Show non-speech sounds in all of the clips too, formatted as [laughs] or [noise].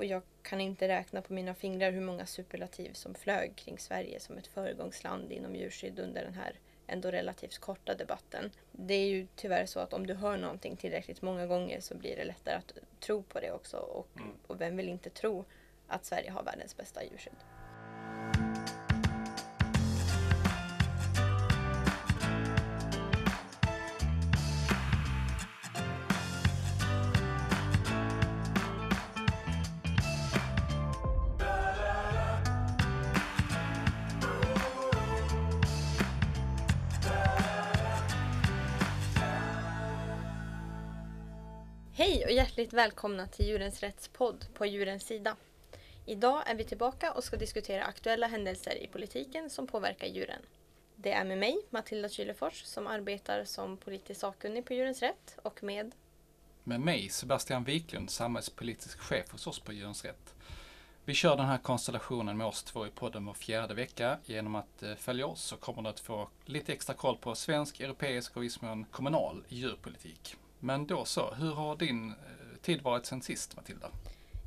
och jag kan inte räkna på mina fingrar hur många superlativ som flög kring Sverige som ett föregångsland inom djurskydd under den här ändå relativt korta debatten. Det är ju tyvärr så att om du hör någonting tillräckligt många gånger så blir det lättare att tro på det också. Och, Mm. och vem vill inte tro att Sverige har världens bästa djurskydd? Hej och hjärtligt välkomna till Djurens Rätts podd på Djurens Sida. Idag är vi tillbaka och ska diskutera aktuella händelser i politiken som påverkar djuren. Det är med mig, Matilda Kylefors, som arbetar som politisk sakkunnig på Djurens Rätt och med Med mig, Sebastian Wiklund, samhällspolitisk chef hos oss på Djurens Rätt. Vi kör den här konstellationen med oss två i podden var fjärde vecka. Genom att eh, följa oss så kommer du att få lite extra koll på svensk, europeisk och i viss mån kommunal djurpolitik. Men då så, hur har din eh, tid varit sen sist Matilda?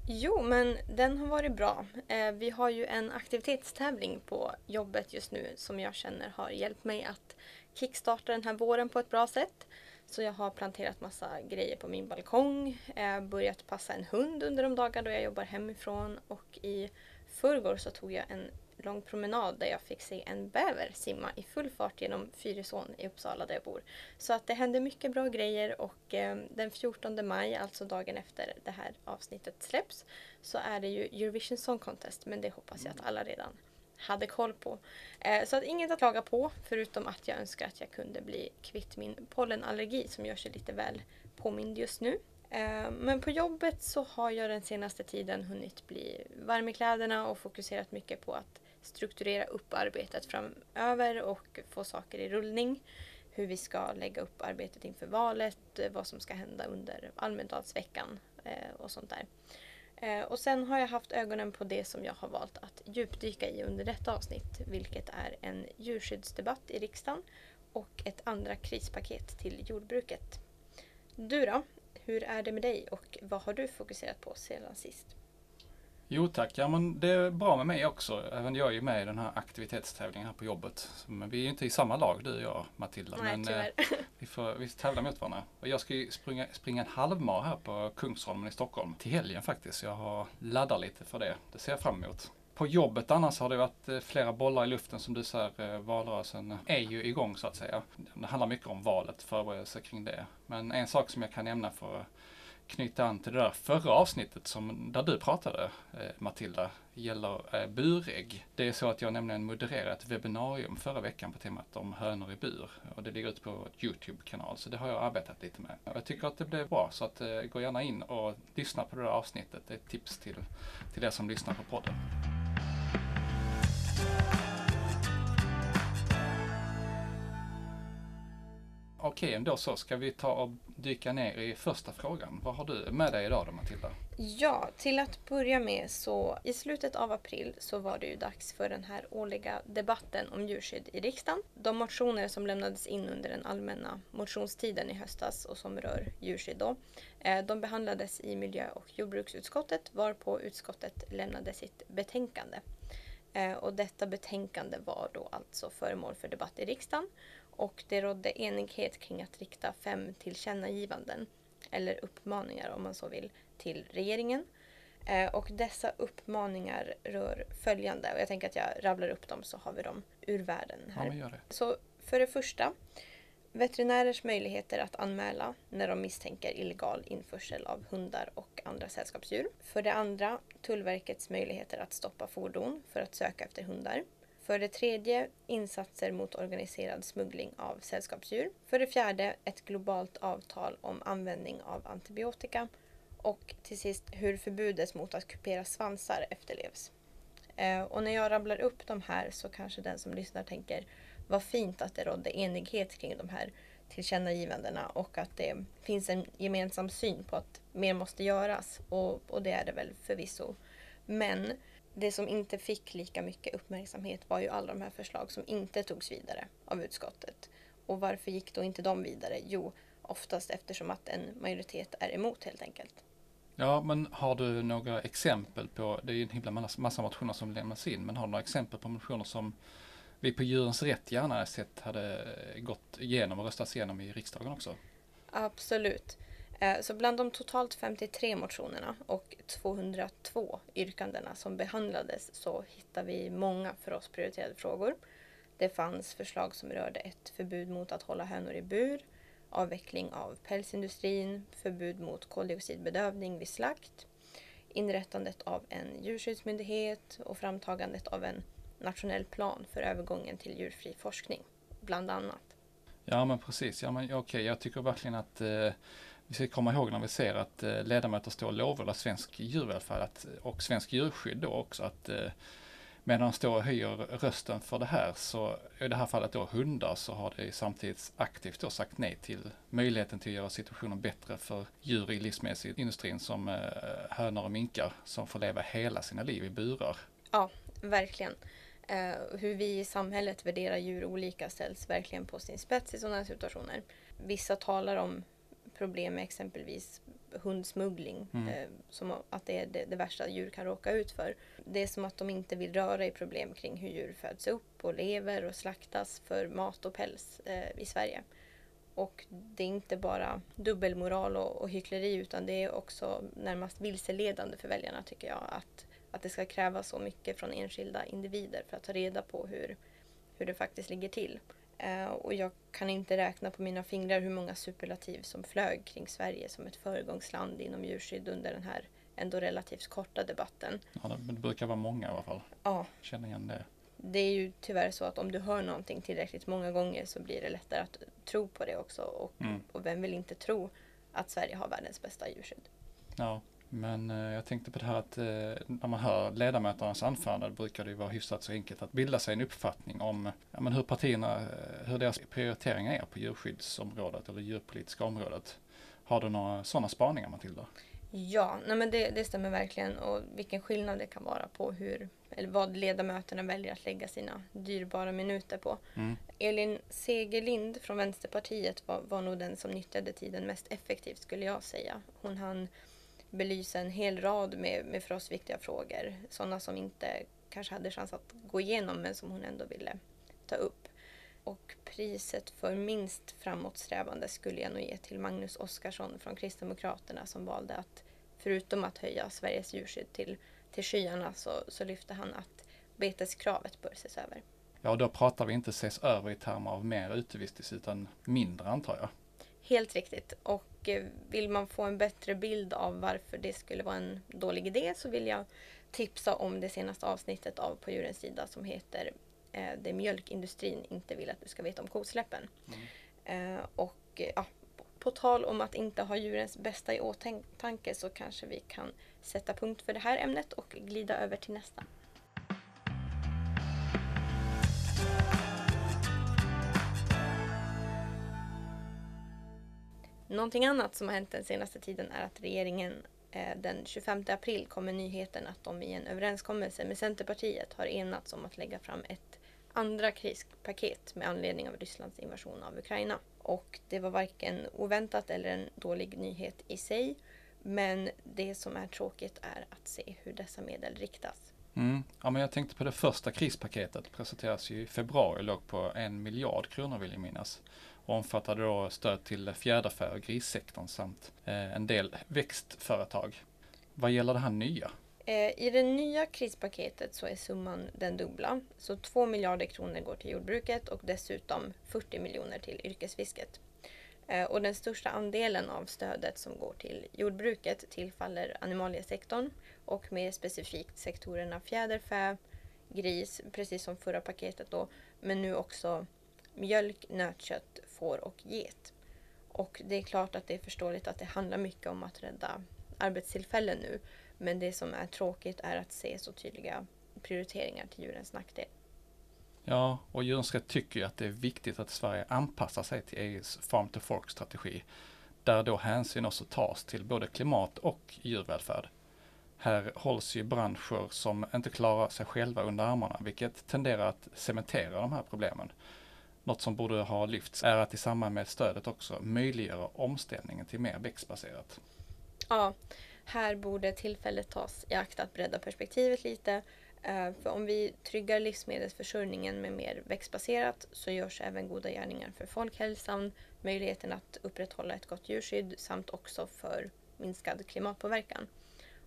Jo, men den har varit bra. Eh, vi har ju en aktivitetstävling på jobbet just nu som jag känner har hjälpt mig att kickstarta den här våren på ett bra sätt. Så jag har planterat massa grejer på min balkong, eh, börjat passa en hund under de dagar då jag jobbar hemifrån och i förrgår så tog jag en lång promenad där jag fick se en bäver simma i full fart genom Fyrisån i Uppsala där jag bor. Så att det hände mycket bra grejer och eh, den 14 maj, alltså dagen efter det här avsnittet släpps, så är det ju Eurovision Song Contest. Men det hoppas jag att alla redan hade koll på. Eh, så att inget att klaga på, förutom att jag önskar att jag kunde bli kvitt min pollenallergi som gör sig lite väl påmind just nu. Eh, men på jobbet så har jag den senaste tiden hunnit bli varm i kläderna och fokuserat mycket på att strukturera upp arbetet framöver och få saker i rullning. Hur vi ska lägga upp arbetet inför valet, eh, vad som ska hända under Almedalsveckan eh, och sånt där. Och sen har jag haft ögonen på det som jag har valt att djupdyka i under detta avsnitt, vilket är en djurskyddsdebatt i riksdagen och ett andra krispaket till jordbruket. Du då? Hur är det med dig och vad har du fokuserat på sedan sist? Jo tack, ja men det är bra med mig också. Även jag är ju med i den här aktivitetstävlingen här på jobbet. Men vi är ju inte i samma lag du och jag Matilda. Nej, men, eh. [laughs] Vi, får, vi tävlar mot varandra. Och jag ska ju springa, springa en halvmar här på Kungsholmen i Stockholm till helgen faktiskt. Jag har laddar lite för det. Det ser jag fram emot. På jobbet annars har det varit eh, flera bollar i luften som du säger. Eh, valrörelsen är ju igång så att säga. Det handlar mycket om valet, förberedelser kring det. Men en sak som jag kan nämna för att knyta an till det där förra avsnittet som, där du pratade eh, Matilda, gäller burägg. Det är så att jag nämligen modererade ett webbinarium förra veckan på temat om hönor i bur. Och det ligger ute på vår Youtube-kanal, så det har jag arbetat lite med. Och jag tycker att det blev bra, så att, gå gärna in och lyssna på det där avsnittet. Det är ett tips till, till er som lyssnar på podden. Okej, då så ska vi ta och dyka ner i första frågan. Vad har du med dig idag då Matilda? Ja, till att börja med så i slutet av april så var det ju dags för den här årliga debatten om djurskydd i riksdagen. De motioner som lämnades in under den allmänna motionstiden i höstas och som rör djurskydd då, eh, de behandlades i miljö och jordbruksutskottet varpå utskottet lämnade sitt betänkande. Eh, och detta betänkande var då alltså föremål för debatt i riksdagen och det rådde enighet kring att rikta fem tillkännagivanden eller uppmaningar om man så vill till regeringen. Eh, Och dessa uppmaningar rör följande och jag tänker att jag rabblar upp dem så har vi dem ur världen Ja, här. det. Så för det första, veterinärers möjligheter att anmäla när de misstänker illegal införsel av hundar och andra sällskapsdjur. För det andra, Tullverkets möjligheter att stoppa fordon för att söka efter hundar. För det tredje, insatser mot organiserad smuggling av sällskapsdjur. För det fjärde, ett globalt avtal om användning av antibiotika. Och till sist, hur förbudet mot att kupera svansar efterlevs. Eh, och när jag rabblar upp de här så kanske den som lyssnar tänker vad fint att det rådde enighet kring de här tillkännagivandena och att det finns en gemensam syn på att mer måste göras. Och, och det är det väl förvisso. Men det som inte fick lika mycket uppmärksamhet var ju alla de här förslag som inte togs vidare av utskottet. Och varför gick då inte de vidare? Jo, oftast eftersom att en majoritet är emot helt enkelt. Ja, men har du några exempel på, det är ju en himla massa motioner som lämnas in, men har du några exempel på motioner som vi på Djurens Rätt gärna sett hade gått igenom och röstats igenom i riksdagen också? Absolut. Eh, så bland de totalt 53 motionerna och 202 yrkandena som behandlades så hittar vi många för oss prioriterade frågor. Det fanns förslag som rörde ett förbud mot att hålla hönor i bur, avveckling av pälsindustrin, förbud mot koldioxidbedövning vid slakt, inrättandet av en djurskyddsmyndighet och framtagandet av en nationell plan för övergången till djurfri forskning, bland annat. Ja men precis, ja, men, okej okay. jag tycker verkligen att eh, vi ska komma ihåg när vi ser att eh, ledamöter står och lovordar svensk djurvälfärd att, eh, och svensk djurskydd då också att eh, medan de står och höjer rösten för det här så i det här fallet då hundar så har det samtidigt aktivt då sagt nej till möjligheten till att göra situationen bättre för djur i livsmedelsindustrin som eh, hönor och minkar som får leva hela sina liv i burar. Ja, verkligen. Uh, hur vi i samhället värderar djur olika ställs verkligen på sin spets i sådana här situationer. Vissa talar om problem med exempelvis hundsmuggling. Mm. Eh, som att det är det, det, värsta djur kan råka ut för. Det är som att de inte vill röra i problem kring hur djur föds upp och lever och slaktas för mat och päls eh, i Sverige. Och det är inte bara dubbelmoral och, och hyckleri utan det är också närmast vilseledande för väljarna tycker jag. Att, att det ska krävas så mycket från enskilda individer för att ta reda på hur, hur det faktiskt ligger till. Uh, och jag kan inte räkna på mina fingrar hur många superlativ som flög kring Sverige som ett föregångsland inom djurskydd under den här ändå relativt korta debatten. Ja, det brukar vara många i alla fall. Ja. Känner igen det. Det är ju tyvärr så att om du hör någonting tillräckligt många gånger så blir det lättare att tro på det också. Och, mm. och vem vill inte tro att Sverige har världens bästa djurskydd? Ja, men eh, jag tänkte på det här att eh, när man hör ledamöternas anförande brukar det vara hyfsat så enkelt att bilda sig en uppfattning om ja, men hur partierna, eh, hur deras prioriteringar är på djurskyddsområdet eller djurpolitiska området. Har du några sådana spaningar Matilda? Ja, nej men det, det, stämmer verkligen och vilken skillnad det kan vara på hur, eller vad ledamöterna väljer att lägga sina dyrbara minuter på. Mm. Elin Segerlind från Vänsterpartiet var, var nog den som nyttjade tiden mest effektivt skulle jag säga. Hon hann belysa en hel rad med, med för oss viktiga frågor. Sådana som inte kanske hade chans att gå igenom men som hon ändå ville ta upp. Och priset för minst framåtsträvande skulle jag nog ge till Magnus Oskarsson från Kristdemokraterna som valde att förutom att höja Sveriges djurskydd till, till skyarna så, så lyfte han att beteskravet bör ses över. Ja, då pratar vi inte ses över i termer av mer utevistelse utan mindre antar jag. Helt riktigt. Och eh, vill man få en bättre bild av varför det skulle vara en dålig idé så vill jag tipsa om det senaste avsnittet av På djurens sida som heter eh, Det mjölkindustrin inte vill att du ska veta om kosläppen. Mm. Eh, och ja, på tal om att inte ha djurens bästa i åtanke så kanske vi kan sätta punkt för det här ämnet och glida över till nästa. Någonting annat som har hänt den senaste tiden är att regeringen eh, den 25 april kom med nyheten att de i en överenskommelse med Centerpartiet har enats om att lägga fram ett andra krispaket med anledning av Rysslands invasion av Ukraina. Och det var varken oväntat eller en dålig nyhet i sig. Men det som är tråkigt är att se hur dessa medel riktas. Mm. Ja, men jag tänkte på det första krispaketet presenteras ju i februari, låg på en miljard kronor vill jag minnas och omfattade då stöd till fjäderfä och grissektorn samt eh, en del växtföretag. Vad gäller det här nya? Eh, I det nya krispaketet så är summan den dubbla. Så 2 miljarder kronor går till jordbruket och dessutom 40 miljoner till yrkesfisket. Eh, och den största andelen av stödet som går till jordbruket tillfaller animaliesektorn och mer specifikt sektorerna fjäderfä, gris, precis som förra paketet då, men nu också mjölk, nötkött, får och get. Och det är klart att det är förståeligt att det handlar mycket om att rädda arbetstillfällen nu. Men det som är tråkigt är att se så tydliga prioriteringar till djurens nackdel. Ja, och Djurens tycker ju att det är viktigt att Sverige anpassar sig till EUs Farm to Fork-strategi. Där då hänsyn också tas till både klimat och djurvälfärd. Här hålls ju branscher som inte klarar sig själva under armarna, vilket tenderar att cementera de här problemen. Något som borde ha lyfts är att i samband med stödet också möjliggöra omställningen till mer växtbaserat. Ja, här borde tillfället tas i akt att bredda perspektivet lite. Eh, för om vi tryggar livsmedelsförsörjningen med mer växtbaserat så görs även goda gärningar för folkhälsan, möjligheten att upprätthålla ett gott djurskydd samt också för minskad klimatpåverkan.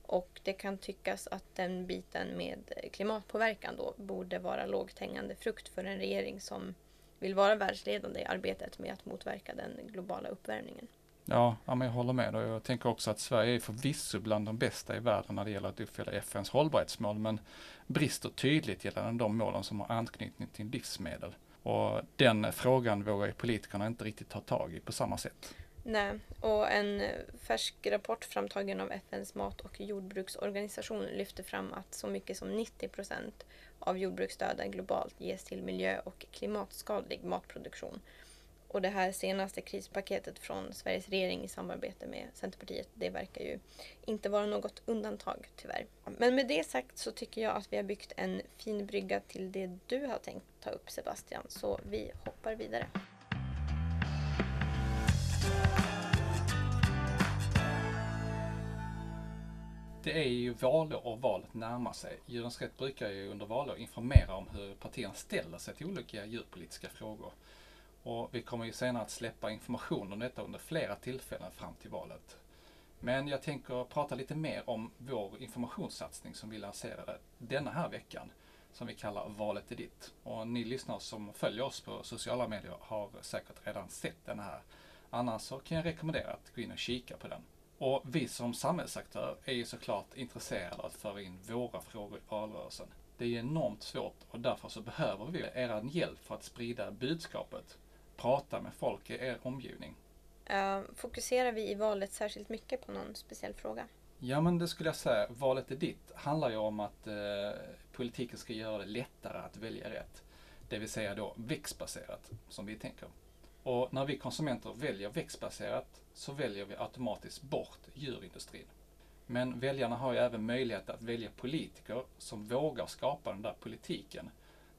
Och det kan tyckas att den biten med klimatpåverkan då borde vara lågt hängande frukt för en regering som vill vara världsledande i arbetet med att motverka den globala uppvärmningen. Ja, ja men jag håller med. Och jag tänker också att Sverige är förvisso bland de bästa i världen när det gäller att uppfylla FNs hållbarhetsmål, men brister tydligt gällande de målen som har anknytning till livsmedel. Och den frågan vågar ju politikerna inte riktigt ta tag i på samma sätt. Nej, och en färsk rapport framtagen av FNs mat och jordbruksorganisation lyfter fram att så mycket som 90 procent av jordbruksstöden globalt ges till miljö och klimatskadlig matproduktion. Och det här senaste krispaketet från Sveriges regering i samarbete med Centerpartiet, det verkar ju inte vara något undantag tyvärr. Men med det sagt så tycker jag att vi har byggt en fin brygga till det du har tänkt ta upp Sebastian, så vi hoppar vidare. Det är ju valår och valet närmar sig. Djurens Rätt brukar ju under valår informera om hur partierna ställer sig till olika djurpolitiska frågor. Och vi kommer ju senare att släppa information om detta under flera tillfällen fram till valet. Men jag tänker prata lite mer om vår informationssatsning som vi lanserade denna här veckan som vi kallar Valet är ditt. Och ni lyssnare som följer oss på sociala medier har säkert redan sett den här. Annars så kan jag rekommendera att gå in och kika på den. Och vi som samhällsaktör är ju såklart intresserade av att föra in våra frågor i valrörelsen. Det är ju enormt svårt och därför så behöver vi er hjälp för att sprida budskapet. Prata med folk i er omgivning. Uh, fokuserar vi i valet särskilt mycket på någon speciell fråga? Ja men det skulle jag säga. Valet är ditt handlar ju om att eh, politiken ska göra det lättare att välja rätt. Det vill säga då växtbaserat, som vi tänker. Och när vi konsumenter väljer växtbaserat så väljer vi automatiskt bort djurindustrin. Men väljarna har ju även möjlighet att välja politiker som vågar skapa den där politiken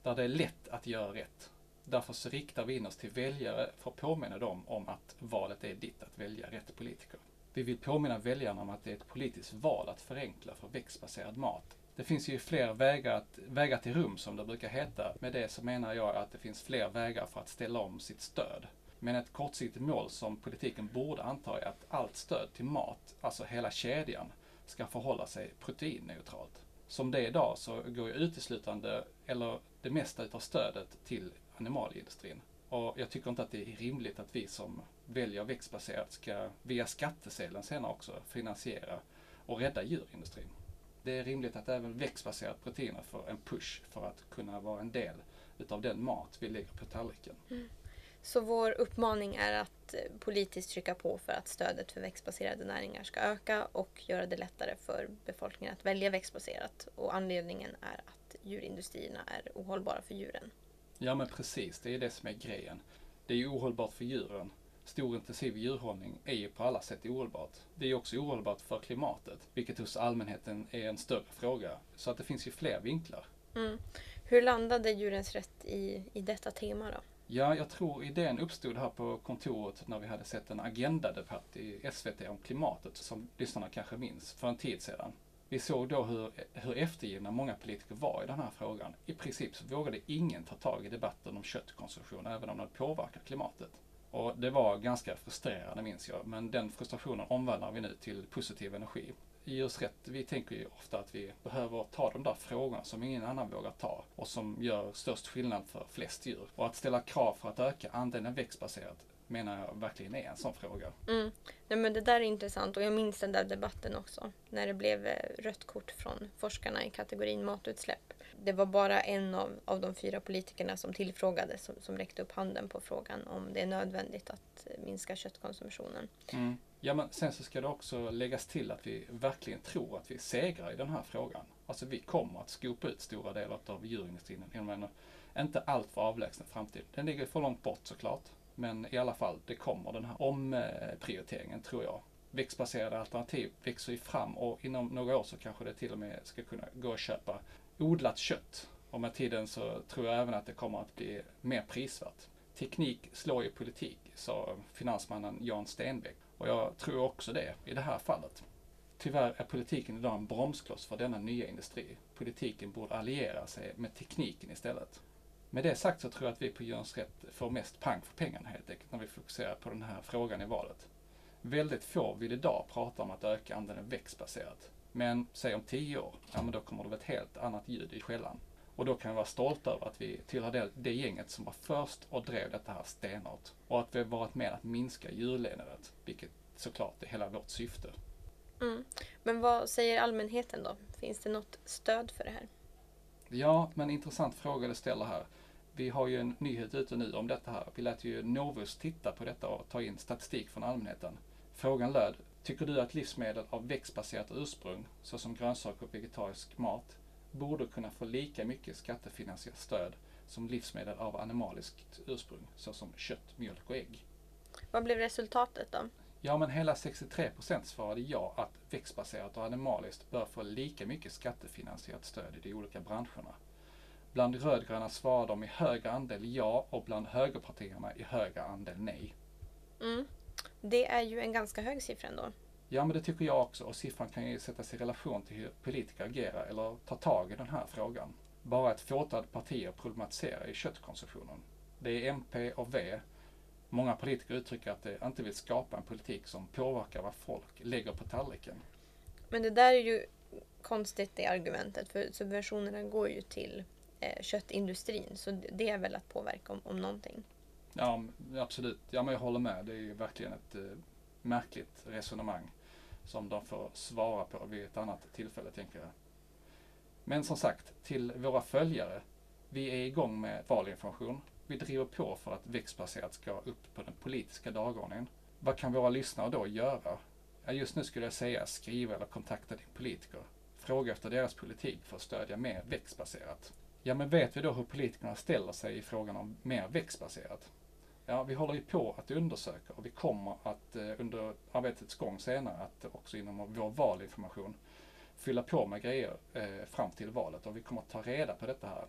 där det är lätt att göra rätt. Därför så riktar vi in oss till väljare för att påminna dem om att valet är ditt att välja rätt politiker. Vi vill påminna väljarna om att det är ett politiskt val att förenkla för växtbaserad mat. Det finns ju fler vägar, att, vägar till rum som det brukar heta. Med det så menar jag att det finns fler vägar för att ställa om sitt stöd. Men ett kortsiktigt mål som politiken borde anta är att allt stöd till mat, alltså hela kedjan, ska förhålla sig proteinneutralt. Som det är idag så går ju uteslutande, eller det mesta utav stödet till animalieindustrin. Och jag tycker inte att det är rimligt att vi som väljer växtbaserat ska via skattesedeln senare också finansiera och rädda djurindustrin. Det är rimligt att även växtbaserat proteiner får en push för att kunna vara en del utav den mat vi lägger på tallriken. Mm. Så vår uppmaning är att eh, politiskt trycka på för att stödet för växtbaserade näringar ska öka och göra det lättare för befolkningen att välja växtbaserat. Och anledningen är att djurindustrierna är ohållbara för djuren. Ja men precis, det är det som är grejen. Det är ju ohållbart för djuren. Stor intensiv djurhållning är ju på alla sätt ohållbart. Det är också ohållbart för klimatet, vilket hos allmänheten är en större fråga. Så att det finns ju fler vinklar. Mm. Hur landade Djurens Rätt i, i detta tema då? Ja, jag tror idén uppstod här på kontoret när vi hade sett en agendadebatt i SVT om klimatet, som lyssnarna kanske minns, för en tid sedan. Vi såg då hur, hur eftergivna många politiker var i den här frågan. I princip så vågade ingen ta tag i debatten om köttkonsumtion, även om det påverkar klimatet. Och det var ganska frustrerande minns jag, men den frustrationen omvandlar vi nu till positiv energi i oss rätt. Vi tänker ju ofta att vi behöver ta de där frågorna som ingen annan vågar ta och som gör störst skillnad för flest djur. Och att ställa krav för att öka andelen växtbaserat menar jag verkligen är en sån fråga. Mm. Nej, men det där är intressant och jag minns den där debatten också. När det blev eh, rött kort från forskarna i kategorin matutsläpp. Det var bara en av, av de fyra politikerna som tillfrågades som, som räckte upp handen på frågan om det är nödvändigt att eh, minska köttkonsumtionen. Mm. Ja men sen så ska det också läggas till att vi verkligen tror att vi segrar i den här frågan. Alltså vi kommer att skopa ut stora delar av djurindustrin inom en inte alltför avlägsen framtid. Den ligger för långt bort såklart. Men i alla fall, det kommer den här omprioriteringen tror jag. Växtbaserade alternativ växer ju fram och inom några år så kanske det till och med ska kunna gå att köpa odlat kött. Och med tiden så tror jag även att det kommer att bli mer prisvärt. Teknik slår ju politik, sa finansmannen Jan Stenbeck. Och jag tror också det i det här fallet. Tyvärr är politiken idag en bromskloss för denna nya industri. Politiken borde alliera sig med tekniken istället. Med det sagt så tror jag att vi på Djurens Rätt får mest pang för pengarna helt enkelt när vi fokuserar på den här frågan i valet. Väldigt få vill idag prata om att öka andelen växtbaserat. Men säg om tio år, ja men då kommer det vara ett helt annat ljud i skällan. Och då kan vi vara stolta över att vi tillhör det, det gänget som var först och drev detta här stenhårt. Och att vi har varit med att minska djurlidandet, vilket såklart är hela vårt syfte. Mm. Men vad säger allmänheten då? Finns det något stöd för det här? Ja, men intressant fråga du ställer här. Vi har ju en nyhet ute nu om detta här. Vi lät ju Novus titta på detta och ta in statistik från allmänheten. Frågan löd, tycker du att livsmedel av växtbaserat ursprung, såsom grönsaker och vegetarisk mat, borde kunna få lika mycket skattefinansierat stöd som livsmedel av animaliskt ursprung, såsom kött, mjölk och ägg? Vad blev resultatet då? Ja, men hela 63 procent svarade ja att växtbaserat och animaliskt bör få lika mycket skattefinansierat stöd i de olika branscherna. Bland rödgröna svarade de i högre andel ja och bland högerpartierna i högre andel nej. Mm. Det är ju en ganska hög siffra ändå. Ja, men det tycker jag också och siffran kan ju sättas i relation till hur politiker agerar eller tar tag i den här frågan. Bara ett fåtal partier problematiserar i köttkonsumtionen. Det är MP och V Många politiker uttrycker att de inte vill skapa en politik som påverkar vad folk lägger på tallriken. Men det där är ju konstigt det argumentet för subventionerna går ju till eh, köttindustrin så det är väl att påverka om, om någonting. Ja absolut, ja men jag håller med. Det är ju verkligen ett eh, märkligt resonemang som de får svara på vid ett annat tillfälle tänker jag. Men som sagt, till våra följare. Vi är igång med valinformation. Vi driver på för att växtbaserat ska upp på den politiska dagordningen. Vad kan våra lyssnare då göra? Ja, just nu skulle jag säga skriva eller kontakta din politiker. Fråga efter deras politik för att stödja mer växtbaserat. Ja, men vet vi då hur politikerna ställer sig i frågan om mer växtbaserat? Ja, vi håller ju på att undersöka och vi kommer att eh, under arbetets gång senare att också inom vår valinformation fylla på med grejer eh, fram till valet och vi kommer att ta reda på detta här.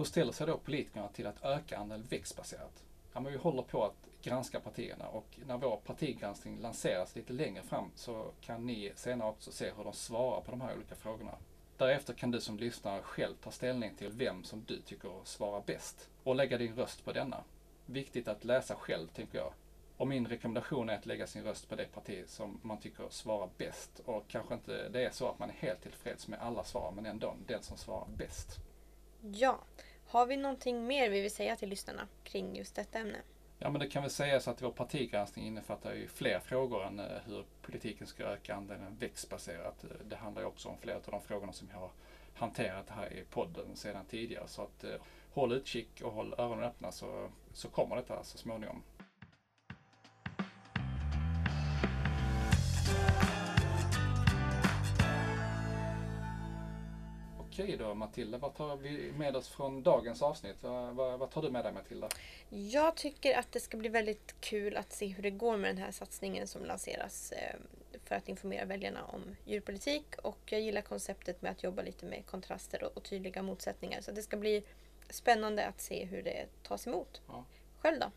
Hur ställer sig då politikerna till att öka andelen växtbaserat? Ja, men vi håller på att granska partierna och när vår partigranskning lanseras lite längre fram så kan ni senare också se hur de svarar på de här olika frågorna. Därefter kan du som lyssnare själv ta ställning till vem som du tycker svarar bäst och lägga din röst på denna. Viktigt att läsa själv, tänker jag. Och min rekommendation är att lägga sin röst på det parti som man tycker svarar bäst. Och kanske inte det är så att man är helt tillfreds med alla svar, men ändå den som svarar bäst. Ja, har vi någonting mer vi vill säga till lyssnarna kring just detta ämne? Ja, men det kan väl sägas att vår partigranskning innefattar ju fler frågor än eh, hur politiken ska öka andelen växtbaserat. Eh, det handlar ju också om flera av de frågorna som jag har hanterat här i podden sedan tidigare. Så att eh, håll utkik och håll öronen öppna så, så kommer detta så småningom. Okej då Matilda, vad tar vi med oss från dagens avsnitt? Vad, vad, vad, tar du med dig Matilda? Jag tycker att det ska bli väldigt kul att se hur det går med den här satsningen som lanseras eh, för att informera väljarna om djurpolitik och jag gillar konceptet med att jobba lite med kontraster och, och tydliga motsättningar så det ska bli spännande att se hur det tas emot. Ja. Själv då?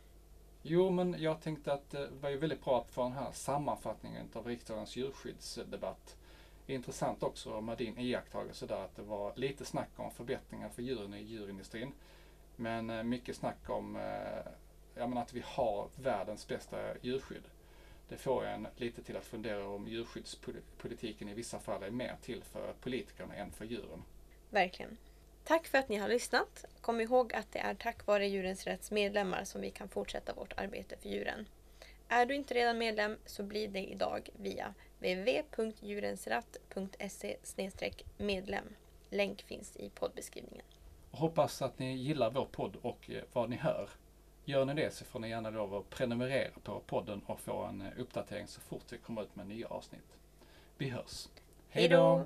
Jo, men jag tänkte att det var ju väldigt bra att få den här sammanfattningen av riksdagens djurskyddsdebatt intressant också med din iakttagelse där att det var lite snack om förbättringar för djuren i djurindustrin. Men eh, mycket snack om eh, jag menar att vi har världens bästa djurskydd. Det får en lite till att fundera om djurskyddspolitiken i vissa fall är mer till för politikerna än för djuren. Verkligen. Tack för att ni har lyssnat. Kom ihåg att det är tack vare Djurens Rätts medlemmar som vi kan fortsätta vårt arbete för djuren. Är du inte redan medlem så bli det idag via www.djurensratt.se medlem. Länk finns i poddbeskrivningen. Hoppas att ni gillar vår podd och eh, vad ni hör. Gör ni det så får ni gärna då prenumerera på podden och få en eh, uppdatering så fort vi kommer ut med nya avsnitt. Vi hörs. Hej då!